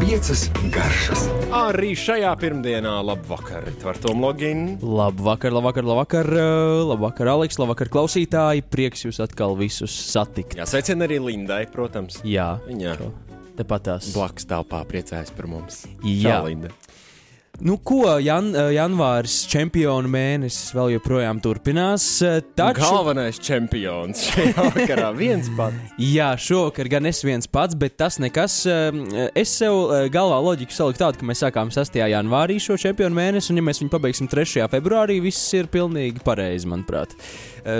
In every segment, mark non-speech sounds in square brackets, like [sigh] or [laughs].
Piecas garšas. Arī šajā pirmdienā, labvakar, ar to loginu. Labvakar, labvakar, labvakar, uh, labvakar, Aleks, labvakar, klausītāji. Prieks jūs atkal visus satikt. Jā, sveicien arī Lindai, protams. Jā, Viņa tepat tās. blakus telpā priecājas par mums. Jā. Čau, Linda. Nu, ko jan, uh, janvāris, čempionu mēnesis vēl joprojām turpinās. uh, Taču, Galvenais čempions šajā [laughs] vakarā viens pats. jā, šovakar gan es viens pats, bet tas nekas. um, Es sev galvā loģiku saliku tādu, ka mēs sākām 6. janvārī šo čempionu mēnesi, un ja mēs viņu pabeigsim 3. februārī, viss ir pilnīgi pareizi, manuprāt.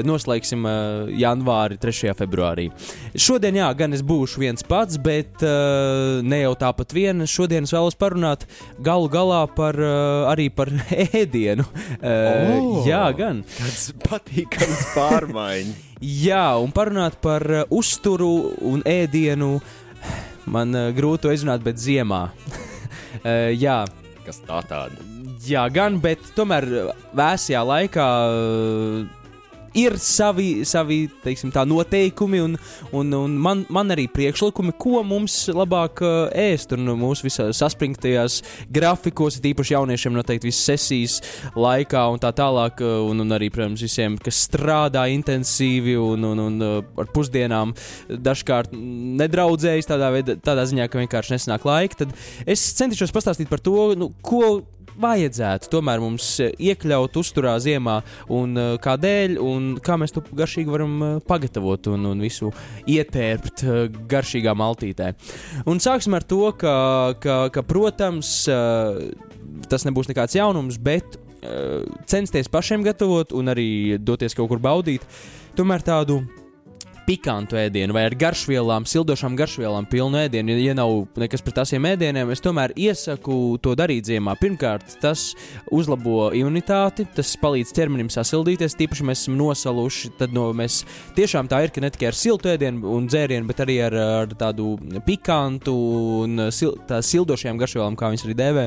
Noslēgsim janvāri 3. februārī. Šodien, jā, gan es būšu viens pats, bet ne jau tāpat vien. Šodien es vēlos parunāt galu galā par, uh, arī par [laughs] ēdienu. Uh, O! Jā, gan. Tāds patīkams pārmaiņas. [laughs] Jā, un parunāt par uh, uzturu un ēdienu. Man grūti izrunāt, bet ziemā. [laughs] jā, Kas tā tāda? jā, gan, bet tomēr vēsajā laikā. Ir savi, savi teiksim, tā, noteikumi, un, un, un man, man arī priekšlikumi, ko mums labāk uh, ēst. Un mūsu visās saspringtajās grafikos, it īpaši jauniešiem, noteikti visas sesijas laikā, un tā tālāk. uh, Un, un arī, protams, visiem, kas strādā intensīvi un, un, un uh, ar pusdienām dažkārt nedraudzējas tādā, veidā, tādā ziņā, ka vienkārši nesanāk laika. Tad es centīšos pastāstīt par to, nu, ko vajadzētu tomēr mums eh, iekļaut uzturā ziemā un uh, kādēļ, un kā mēs to garšīgi varam uh, pagatavot un, un visu ietērpt garšīgā maltītē. Un sāksim ar to, ka, ka, ka protams, tas nebūs nekāds jaunums, bet censties pašiem gatavot un arī doties kaut kur baudīt, tomēr tādu pikantu ēdienu vai ar garšvielām, sildošām garšvielām pilnu ēdienu. Ja nav nekas pret tādiem ēdieniem, es tomēr iesaku to darīt ziemā. Pirmkārt, tas uzlabo imunitāti, tas palīdz ķermenim sasildīties. Tīpaši mēs esam nosaluši, tad no, mēs tiešām tā ir, ka ne tikai ar siltu ēdienu un dzērienu, bet arī ar, ar tādu pikantu un sil, tā sildošajām garšvielām, kā viņas arī dēvē,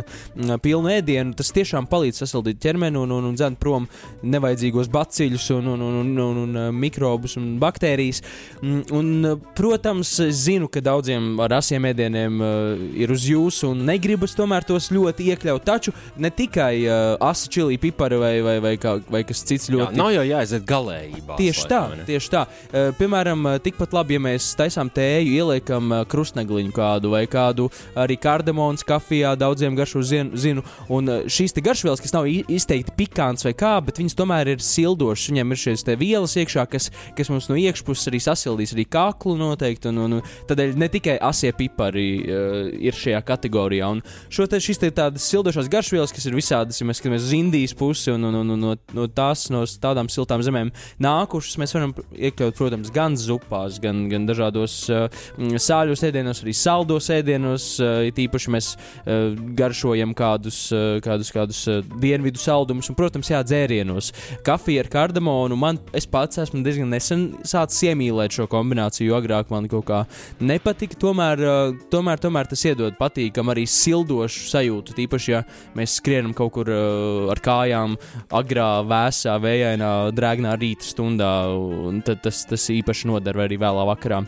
pilnu ēdienu. Tas tiešām palīdz sasildīt ķermeni un, un, un dzēnt prom nevajadzīgos baciļus un, un, un, un, un, un mikrobus un baktērijas. Mm, Un, protams, es zinu, ka daudziem ar asiem ēdieniem uh, ir uz jūsu un negribas tomēr tos ļoti iekļaut. Taču ne tikai uh, asi čili, pipari vai, vai, vai, kā, vai kas cits Jā, ļoti. nav jau jāaiziet galējībā. Tieši tā, tieši tā. Uh, piemēram, tikpat labi, ja mēs taisām tēju, ieliekam uh, krustnegliņu kādu vai kādu arī kardamons kafijā, daudziem garšo zinu. zinu. Un uh, šīs garšvielas, kas nav izteikti pikants vai kā, bet viņas tomēr ir sildošas. Viņiem ir šīs vielas iekšā, kas, kas mums no iekšpuses arī sasildīs arī kaklu noteikti. Un, un, tādēļ ne tikai asie pipari uh, ir šajā kategorijā. Un šo te šīs te tādas sildošās garšvielas, kas ir visādas, ja mēs skatāmies uz Indijas pusi un, un, un, un no, no tās, no tādām siltām zemēm nākušas, mēs varam iekļaut, protams, gan zupās, gan, gan dažādos uh, sāļos ēdienos, arī saldos ēdienos. Uh, it īpaši mēs uh, garšojam kādus, uh, kādus, kādus uh, dienvidu saldumus, un, protams, jā, dzērienos. Kafija ar kardamonu. Man, es pats esmu diezgan nesen sācis iemīlēt šo kombināciju, agrāk man kaut kā nepatika. Tomēr, uh, tomēr, tomēr tas iedod patīkam arī sildošu sajūtu. Tīpaši, ja mēs skrienam kaut kur uh, ar kājām, agrā, vēsā, vējainā, drēgnā rīta stundā, un tad tas, tas īpaši noder arī vēlā vakarā.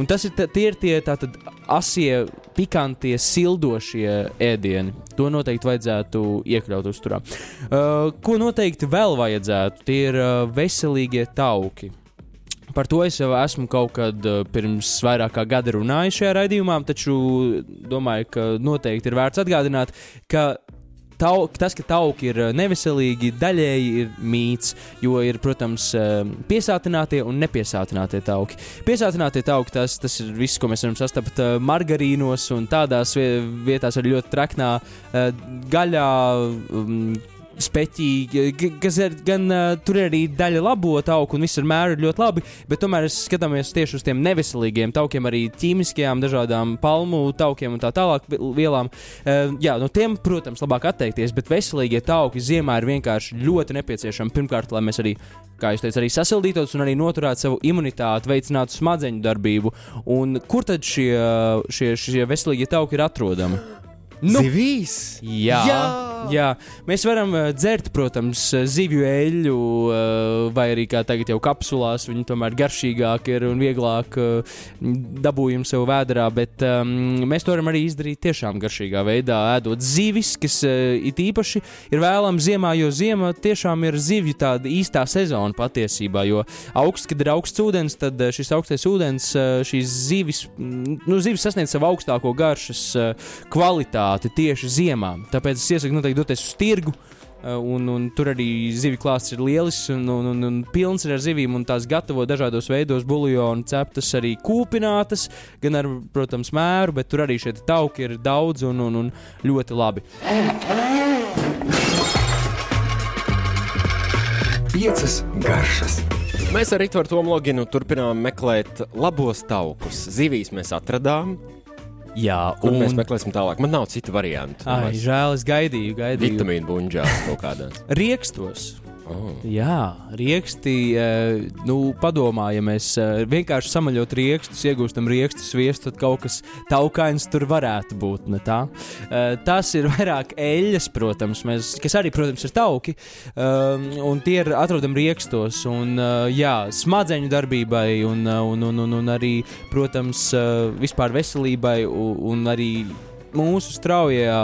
Un tas ir, tie ir tie tātad asie, pikantie, sildošie ēdieni. To noteikti vajadzētu iekļaut uzturā. Uh, ko noteikti vēl vajadzētu? Tie ir uh, veselīgie tauki. Par to es jau esmu kaut kad uh, pirms vairāk kā gada runājis šajā raidījumā, taču domāju, ka noteikti ir vērts atgādināt, ka tau, tas, ka tauki ir uh, neveselīgi, daļēji ir mīts, jo ir, protams, uh, piesātinātie un nepiesātinātie tauki. Piesātinātie tauki tas, tas ir viss, ko mēs varam sastapt margarīnos un tādās vie- vietās ar ļoti traknā gaļā. Speķi, g- kas ir gan uh, tur ir arī daļa labo tauku, un viss ar mēru ir ļoti labi, bet tomēr es skatāmies tieši uz tiem neveselīgiem taukiem, arī ķīmiskajām, dažādām palmu taukiem un tā tālāk vi- vielām. Uh, jā, no tiem, protams, labāk atteikties, bet veselīgie tauki ziemā ir vienkārši ļoti nepieciešami. Pirmkārt, lai mēs arī, kā jūs teicat, arī sasildītos un arī noturētu savu imunitāti, veicinātu smadzeņu darbību. Un kur tad šie, šie, šie veselīgie tauki ir atrodami? Nu. Zivīs! Jā. Jā! Jā, mēs varam uh, dzert, protams, uh, zivju eļļu, uh, vai arī kā tagad jau kapsulās. Viņi tomēr garšīgāk ir un vieglāk dabūjam sev vēdā, bet um, mēs to varam arī izdarīt tiešām garšīgā veidā, ēdot zivis, kas it īpaši ir vēlams ziemā, jo ziema tiešām ir zivju tāda īstā sezona patiesībā. Jo augsts, kad ir augsts ūdens, tad šis augstais ūdens, šīs zivis, mm, nu, zivis sasniedz savu augstāko garšas kvalitāti tieši ziemā. Tāpēc es iesaku noteikti doties uz tirgu. Uh, Un, un tur arī zivju klāsts ir lielisks un, un, un, un pilns ir ar zivīm. un Tās gatavo dažādos veidos, buļbuļsāļu ceptas, arī kūpinātas, gan ar, protams, mēru, bet tur arī šie tauki ir daudz un, un, un ļoti labi. Piecas garšas. Mēs ar Rītu Tomloginu turpinām meklēt labos taukus. Zivīs mēs atradām, Jā, un mēs un meklēsim tālāk. Man nav citu variantu. Ai, žēl, es gaidīju, gaidīju. Vitamīnu buļģās kaut kādās. [laughs] Riekstos. Oh. Jā, rieksti. eh, Nu, padomā, ja mēs eh, vienkārši samaļot riekstus, iegūstam rīkstu sviestu, tad kaut kas taukains tur varētu būt. Tā? Eh, Tas ir vairāk eļļas, protams, mēs, kas arī, protams, ir tauki. um, Un tie ir atrodami riekstos. Un, jā, smadzeņu darbībai un, un, un, un, un arī, protams, vispār veselībai un, un arī mūsu straujajā,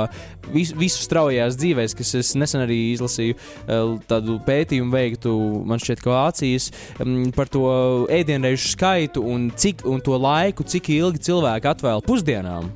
vis, visu straujajās dzīvēs, kas es nesen arī izlasīju eh, tādu pētījumu veiktu, man šķiet, Vācijas mm, par to ēdienreizu skaitu un, cik, un to laiku, cik ilgi cilvēki atvēl pusdienām.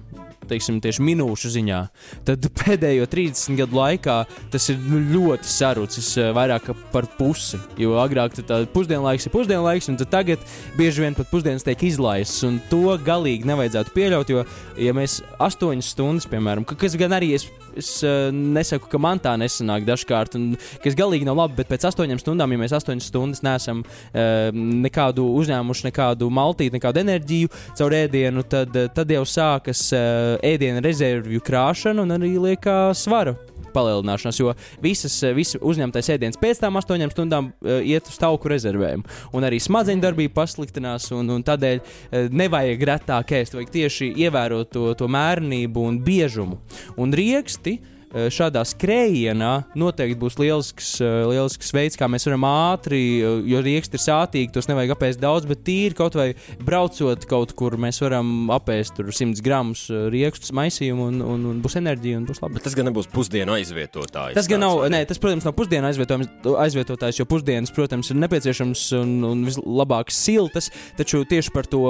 Teiksim, tieši minūšu ziņā, tad pēdējo 30 gadu laikā tas ir ļoti sarucis, eh, vairāk par pusi. Jo agrāk tā pusdienlaiks ir pusdienlaiks, un tagad bieži vien pat pusdienas tiek izlaists. To galīgi nevajadzētu pieļaut, jo, ja mēs 8 stundas, piemēram, ka- kas gan arī es, es uh, nesaku, ka man tā nesanāk dažkārt, un kas galīgi nav labi, bet pēc 8 stundām, ja mēs 8 stundas nesam uh, nekādu uzņēmuši, nekādu maltīti, nekādu enerģiju caur ēdienu, tad, eh, tad jau sākas uh, ēdienu rezervju krāšana un arī liekā svara palielināšanās, jo visas, eh, visi uzņemtais ēdiens pēc tam astoņām stundām uh, iet uz tauku rezervēm. Un arī smadzeņu darbība pasliktinās, un, un tādēļ uh, nevajag retāk ēst, vajag tieši ievērot to, to mērenību un biežumu. Un rieksti šādā skrējienā noteikti būs lielisks, eh, lielisks veids, kā mēs varam ātri, eh, jo rieksti ir sātīgi, tos nevajag apēst daudz, bet tīri kaut vai braucot kaut kur, mēs varam apēst tur 100 gramus eh, riekstus maisījumu un, un, un būs enerģija un būs labi. Bet tas gan nebūs pusdienu aizvietotājs. Tas gan nav, nē, tas, protams, nav pusdienu aizvietotājs, jo pusdienas, protams, ir nepieciešams un, un vislabāk siltas, taču tieši par to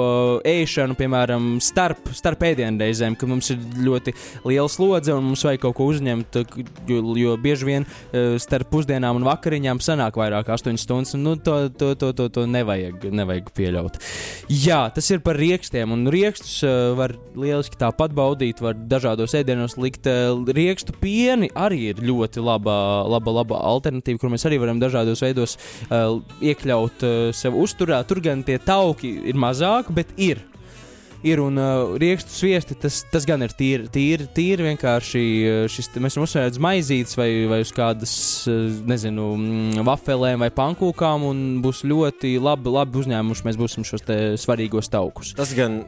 ēšanu, piemēram, starp, starp ēdienreizēm, kad mums ir ļoti liela slodze un mums vajag kaut ko uzņemt, jo, jo bieži vien eh, starp pusdienām un vakariņām sanāk vairāk kā 8 stundas, un nu, to, to, to, to, to nevajag, nevajag pieļaut. Jā, tas ir par rīkstiem, un rīkstus uh, var lieliski tāpat baudīt, var dažādos ēdienos likt. Uh, rīkstu pieni arī ir ļoti laba, laba, laba alternatīva, kur mēs arī varam dažādos veidos iekļaut sev uzturā. Tur gan tie tauki ir mazāk, bet ir. Ir un uh, rīkstu sviesti, tas, tas gan ir tīri, tīri, tīri vienkārši. Šis, mēs varam uzsvērt uz maizītes vai, vai uz kādas, nezinu, mm, vafelēm vai pankūkām, un būs ļoti labi, labi uzņēmuši. Mēs būsim šos svarīgos taukus. Tas gan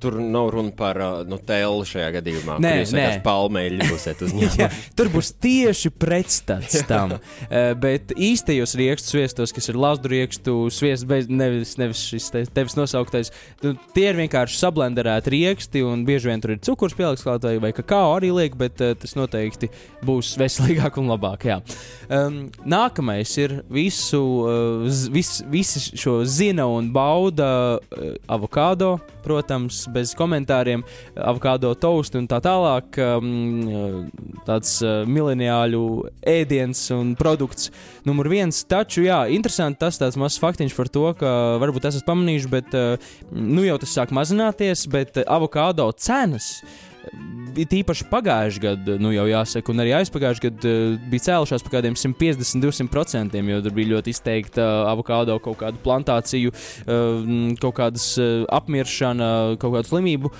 tur nav runa par uh, Nutellu šajā gadījumā. Nē, jūs vienkārši palmeļi būsiet uzņēmuši. [laughs] tur būs tieši pretstats tam. Bet īstajos rīkstu sviestos, kas ir lazdu rīkstu sviests, bez nevis, nevis šis te, tevis nosauktais, nu, tie ir vienkārši sablenderēti rīksti, un bieži vien tur ir cukurs pielikts klāt vai, vai kakao arī liek, bet tas noteikti būs veselīgāk un labāk. Jā. Um, nākamais ir visu, uh, vis, visi šo zina un bauda uh, avokado, protams, bez komentāriem, avokado toast un tā tālāk. Um, tāds uh, mileniāļu ēdiens un produkts numur viens. Taču, jā, interesanti tas tāds mazs faktiņš par to, ka varbūt esat pamanījuši, bet uh, nu jau tas sāk mazināties, bet avokado cenas. Bija tīpaši pagājušajā gadā, nu jau jāsaka, un arī aizpagājušajā gadā uh, bija cēlušās par kādiem 150, 200%, jo tur bija ļoti izteikta avokado kaut kādu plantāciju, uh, kaut kādas uh, apmiršana, kaut kādu slimību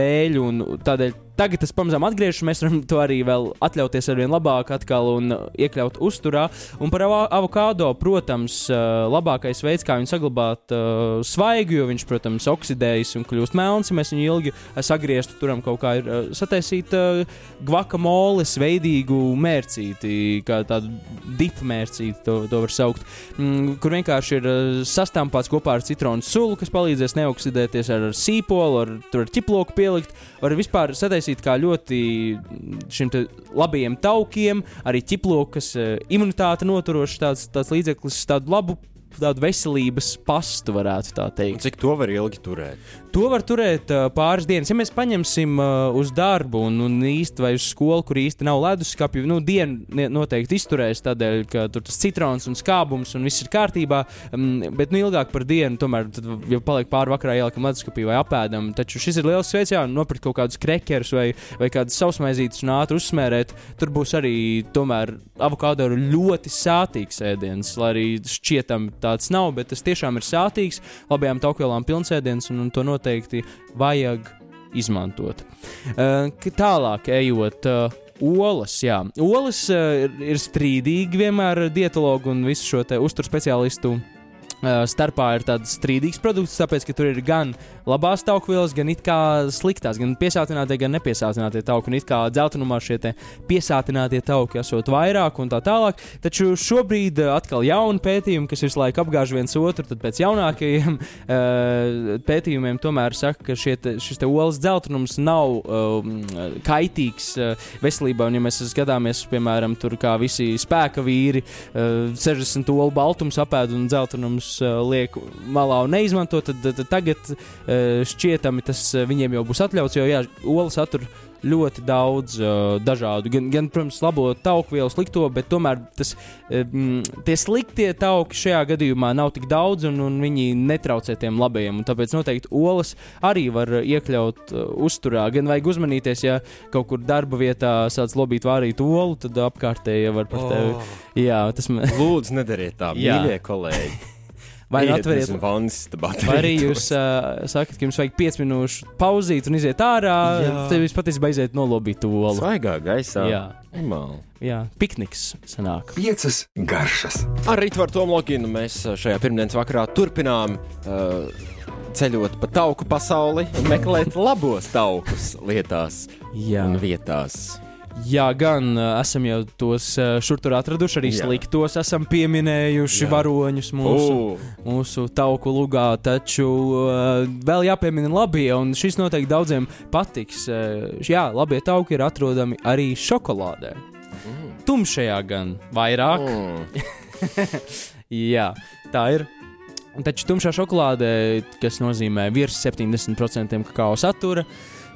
dēļ, un tādēļ tagad tas pamazām atgriežas, mēs varam to arī vēl atļauties ar vien labāk atkal un iekļaut uzturā. Un par avo- avokādo, protams, uh, labākais veids, kā viņu saglabāt uh, svaigu, jo viņš, protams, oksidējas un kļūst melns, mēs viņu ilgi sagrieztu, turam kaut kā ir uh, sataisīt uh, guacamole veidīgu mērcīti, kā tādu dipu mērcīti, to, to var saukt, mm, kur vienkārši ir uh, sastāmpāts kopā ar citronu sulu, kas palīdzēs neoksidēties ar, sīpolu, ar, ar ķiploku pielikt, var vispār sataisīt kā ļoti šim te labajiem taukiem, arī ķiploku, kas uh, imunitāte noturošs tāds, tāds līdzeklis, tādu labu tādu veselības pastu, varētu tā teikt. Cik to var ilgi turēt? To var turēt uh, pāris dienas. Ja mēs paņemsim uh, uz darbu un, un īsti vai uz skolu, kur īsti nav leduskapja, nu, dienu ne- noteikti izturēs, tādēļ, ka tur tas citrons un skābums un viss ir kārtībā. Um, bet nu, ilgāk par dienu, tomēr, tad, ja paliek pāri vakarā, ieliekam leduskapī vai apēdam. Taču šis ir liels veids, jā, nopirkt kaut kādus krekerus vai, vai kādus sausmaizītus un ātri uzsmērēt. Tur būs arī tomēr avokādo ļoti sātīgs ēdiens, lai arī šķietam tāds nav, bet tas tiešām ir sātīgs, labajām taukvielām pilns ēdiens un, un to noteikti vajag izmantot. Uh, tālāk ejot. Uh, Olas, jā. Olas uh, ir, strīdīgi vienmēr dietologu un visu šo uzturu speciālistu uh, starpā ir tāds strīdīgs produkts, tāpēc, ka tur ir gan labās taukvielas, gan it kā sliktās, gan piesātinātie, gan nepiesātinātie tauki. Un it kā dzeltenumā šie piesātinātie tauki esot vairāk un tā tālāk. Taču šobrīd uh, atkal jauni pētījumi, kas visu laiku apgāž viens otru, tad pēc jaunākajiem uh, [laughs] pētījumiem tomēr saka, ka te, šis te olas dzeltenums nav um, kaitīgs uh, veselībai. Un, ja mēs skatāmies, piemēram, tur kā visi spēka vīri, uh, 60 olu baltums apēd un dzeltenums liek malā un neizmanto, tad, tad, tagad uh, šķietami tas uh, viņiem jau būs atļauts, jo jā, olas satur ļoti daudz uh, dažādu, gan, gan, protams, labo tauku vielu, slikto, bet tomēr tas, um, tie sliktie tauki šajā gadījumā nav tik daudz, un, un viņi netraucē tiem labajiem. Tāpēc noteikti olas arī var uh, iekļaut uh, uzturā. Gan vajag uzmanīties, ja kaut kur darba vietā sāc lobīt vārīt olu, tad apkārtēji var par tevi. Jā, tas man. Lūdzu, nedariet tā, [laughs] mīļie kolēģi. Vai nu Iet, atveriet istabā, Vai arī jūs uh, sakat, ka jums vajag 5 minūšu pauzīt un iziet ārā? Jā. Tad jūs patiesībā aiziet nolobīt to to olu. Svaigā gaisā. Jā, Normāli. jā, pikniks sanāk. Piecas garšas. Ar Rītvaru Tomloginu mēs šajā pirmdienas vakarā turpinām uh, ceļot pa tauku pasauli un meklēt labos taukus lietās Jā, un vietās. Jā gan uh, esam jau tos uh, šur tur atraduši, arī Jā. sliktos esam pieminējuši Jā. varoņus mūsu. Ū, mūsu tauku lugā, taču uh, vēl jāpiemina labie, un šis noteikti daudziem patiks. Uh, jā, labie tauki ir atrodami arī šokolādē. Mm. Tumšajā gan vairāk. mm. [laughs] Jā, tā ir. Taču tumšā šokolādē, kas nozīmē virs 70% kakao satura,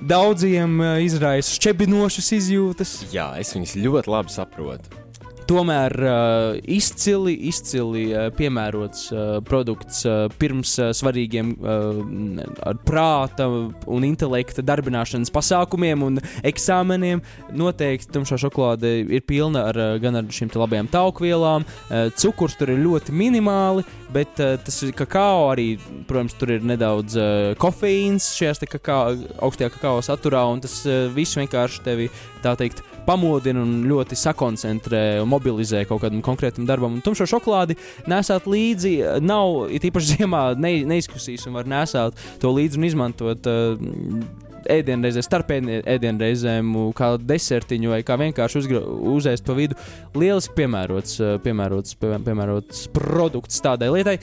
daudziem uh, izraisa šķebinošas izjūtas. Jā, es viņus ļoti labi saprotu. Tomēr uh, izcili, izcili uh, piemērots uh, produkts uh, pirms uh, svarīgiem uh, prāta un intelekta darbināšanas pasākumiem un eksāmeniem. Noteikti tumšā šokolāde ir pilna ar, uh, gan ar šīm labajām taukvielām. Uh, cukurs tur ir ļoti minimāli, bet uh, tas ir kakao arī, protams, tur ir nedaudz uh, kofeīns šajās kakao, augstajā kakao saturā, un tas uh, viss vienkārši tevi, tā teikt, pamodina un ļoti sakoncentrē un mobilizē kaut kādam konkrētam darbam. Un tumšo šokolādi nesāt līdzi, eh, nav, īpaši ziemā, ne, neizkusīs un var nesāt to līdzi un izmantot. Uh, Ēdienreizē, starp ēdien- ēdienreizēm, kā desertiņu vai kā vienkārši uzgra, uzēst pa vidu. Lieliski piemērots, eh, piemērots, pie- piemērots produkts tādai lietai.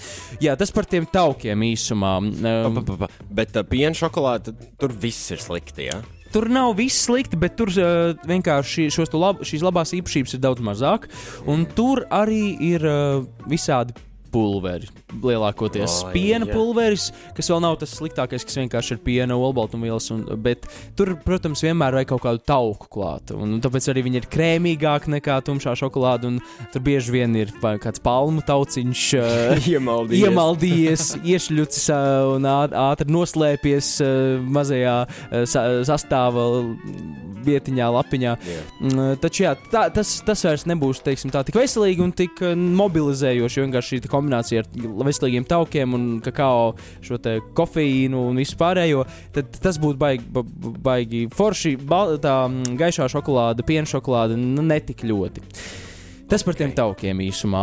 Jā, tas par tiem taukiem īsumā. Pa, pa, pa, pa. Bet uh, piena šokolāde, tur viss ir slikti. Ja? Tur nav viss slikti, bet tur uh, vienkārši šos lab, šīs labās īpašības ir daudz mazāk. Un tur arī ir uh, visādi pulveri. Lielākoties Oi, piena jā. pulveris, kas vēl nav tas sliktākais, kas vienkārši ir piena, olbaltumvielas. un- Bet tur, protams, vienmēr vajag kaut kādu tauku klāt. Un, un tāpēc arī viņi ir krēmīgāki nekā tumšā šokolāde. un Tur bieži vien ir kāds palmu tauciņš. [laughs] Uh, Iemaldījies. Iemaldījies, [laughs] iešļucis ā, un ātri noslēpies ā, mazajā sa sastāvā vietiņā, lapiņā. Jā. Mm, Taču jā, tā, tas, tas vairs nebūs teiksim, tā, tik veselīgi un tik eh, mobilizējoši. jo Vienkārši šī kombinācija ar veselīgiem taukiem un kakao, šo kofeīnu un visu pārējo. Tad tas būtu baigi, ba- ba- baigi forši. Bal, tā mm, gaišā šokolāde, piena šokolāde, netik ļoti. Tas par tiem taukiem īsumā,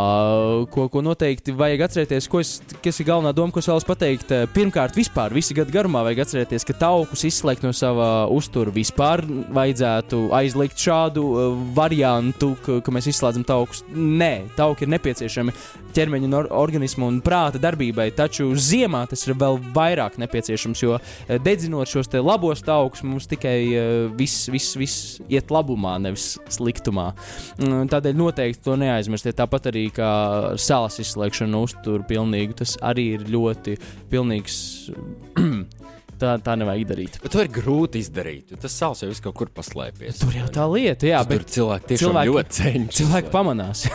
ko, ko noteikti vajag atcerēties, ko es, kas ir galvenā doma, ko es vēlos pateikt. Eh, Pirmkārt, vispār visu gadu garumā vajag atcerēties, ka taukus izslēgt no sava uztura vispār vajadzētu aizliegt šādu uh, variantu, ka, ka mēs izslēdzam taukus. Nē, tauki ir nepieciešami ķermeņa un or organismu un prāta darbībai, taču ziemā tas ir vēl vairāk nepieciešams, jo eh, dedzinot šos labos taukus, mums tikai eh, viss, viss, viss iet labumā, nevis sliktumā. Mm, Tādēļ noteikti to neaizmirstiet. Tāpat arī kā sāls izslēgšana no uzturu pilnīgu, tas arī ir ļoti pilnīgs. [clears throat] tā, tā nevajag darīt. Bet to ir grūti izdarīt. Tas sāls jau viss kaut kur paslēpies. Tur jau tā lieta, jā, Tur cilvēki tiešām cilvēki- ļoti cenšas. cilvēki pamanās. [laughs]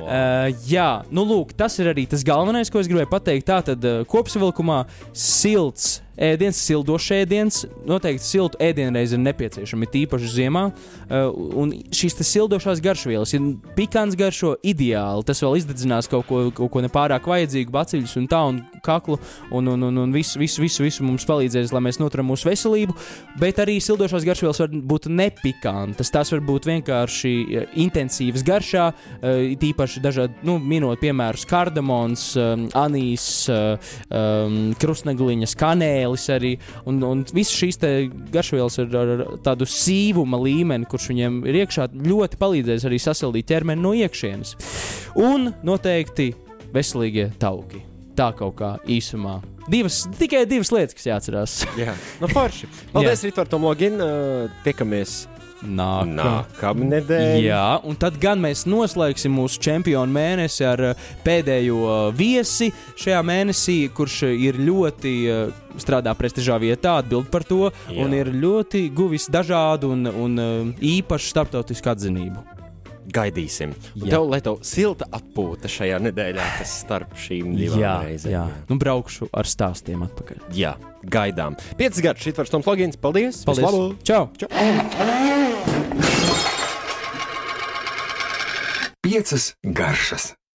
Uh, jā, nu lūk, tas ir arī tas galvenais, ko es gribēju pateikt. Tātad uh, kopsavilkumā silts ēdiens, sildošs ēdiens, noteikti siltu ēdienreiz ir nepieciešama, it īpaši ziemā. Uh, un šīs sildošās garšvielas, ja pikants garšo ideāli, tas vēl izdedzinās kaut ko, kaut ko nepārāk vajadzīgu, baciļus un tā, un kaklu, un, un, un, un visu, visu, visu, visu mums palīdzēs, lai mēs noturam mūsu veselību. Bet arī sildošās garšvielas var būt nepikantas. Tās var būt vienkārši eh, intensīvas garšā, eh, it īpaši dažādi, nu, minot piemērus, kardamons, anīs, uh, um, kanēlis arī. Un, un visas šīs garšvielas ar, ar tādu sīvuma līmeni, kurš viņiem ir iekšā, ļoti palīdzēs arī sasildīt ķermeni no iekšienes. Un noteikti veselīgie tauki. Tā kaut kā īsumā. Divas, tikai divas lietas, kas jāatcerās. Jā, nu forši. Paldies, Rītvar, Tom Login. Uh, Nedēļa. Jā, un tad gan mēs noslēgsim mūsu čempionu mēnesi ar uh, pēdējo uh, viesi šajā mēnesī, kurš ir ļoti uh, strādā prestižā vietā, atbild par to, Jā. Jā. un ir ļoti guvis dažādu un, un īpašu starptautisku atzinību. Gaidīsim. Jā. Tev, lai tev silta atpūta šajā nedēļā, kas starp šīm divām jā, reizēm. jā. Nu, braukšu ar stāstiem atpakaļ. jā, gaidām. Piecas gadus šī var Toms Logins. Paldies! Paldies! Vislabāk! Čau! Piecas garšas.